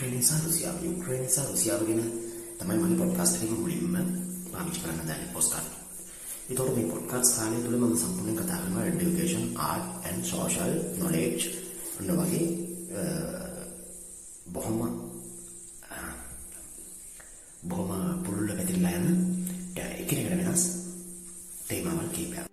යුක්්‍රේණය සහ රුසියාව යුක්්‍රේණය සහ රුසියාව ගැන තමයි මගේ පොඩ්කාස්ට් එකේ මුලින්ම පාවිච්චි කරන්න දාන්නේ පොස්ට්කාස්ට්. ඒතකොට මේ පොඩ්කාස්ට් කාලය තුල මම සම්පූර්ණයෙන් කතා කරනවා education, art and social knowledge අන්න වගේ බොහොම බොහොම පුරුල්ල පැතිරලා යන එකිනෙකට වෙනස් තේමාවල් කීපයක්.